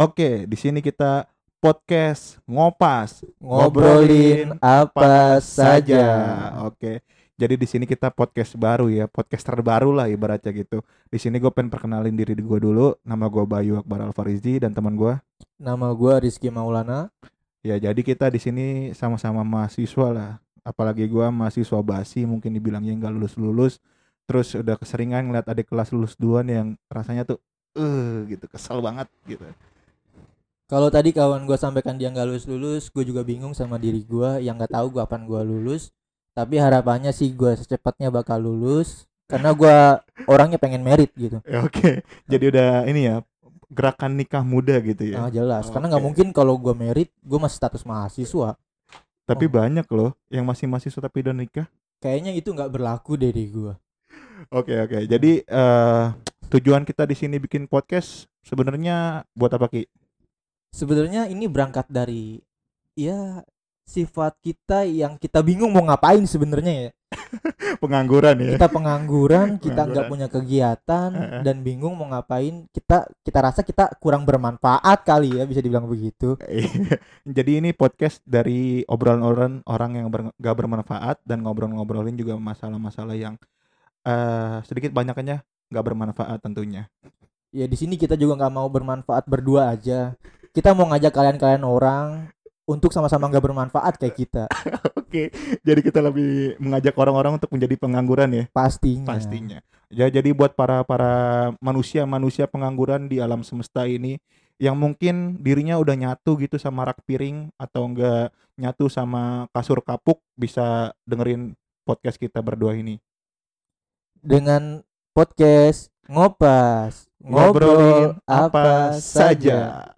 Oke, di sini kita podcast ngopas, Ngobrolin apa saja. Oke. Jadi di sini kita podcast baru ya, podcast terbaru lah ibaratnya gitu. Di sini gue pengen perkenalin diri gue dulu. Nama gue Bayu Akbar Alfarizi dan teman gue. Nama gua Rizky Maulana. Ya jadi kita di sini sama-sama mahasiswa lah. Apalagi gue mahasiswa basi mungkin dibilangnya nggak lulus lulus. Terus udah keseringan ngeliat adik kelas lulus duluan yang rasanya tuh eh gitu kesel banget gitu. Kalau tadi kawan gua sampaikan dia nggak lulus lulus, gue juga bingung sama diri gua yang nggak tahu gua kapan gua lulus. Tapi harapannya sih gua secepatnya bakal lulus karena gua orangnya pengen merit gitu. Ya, Oke, jadi udah ini ya gerakan nikah muda gitu ya. Nah, jelas. Karena nggak Oke. mungkin kalau gua merit, gua masih status mahasiswa. Tapi Oh. banyak loh yang masih mahasiswa tapi udah nikah. Kayaknya itu nggak berlaku deh di gua. Oke oke. Jadi eh tujuan kita di sini bikin podcast sebenarnya buat apa Ki? Sebenarnya ini berangkat dari ya sifat kita yang kita bingung mau ngapain sebenarnya ya. Pengangguran ya. kita pengangguran, kita nggak punya kegiatan dan bingung mau ngapain. Kita kita rasa kita kurang bermanfaat kali ya bisa dibilang begitu. Jadi ini podcast dari obrolan-obrolan orang yang ber- gak bermanfaat dan ngobrol-ngobrolin juga masalah-masalah yang eh sedikit banyaknya gak bermanfaat tentunya. Ya di sini kita juga nggak mau bermanfaat berdua aja. Kita mau ngajak kalian-kalian orang untuk sama-sama nggak bermanfaat kayak kita Oke. Jadi kita lebih mengajak orang-orang untuk menjadi pengangguran ya. pastinya. pastinya. Ya jadi buat para para manusia-manusia pengangguran di alam semesta ini yang mungkin dirinya udah nyatu gitu sama rak piring atau enggak nyatu sama kasur kapuk bisa dengerin podcast kita berdua ini. Dengan podcast ngopas Ngobrolin ngobrol apa saja.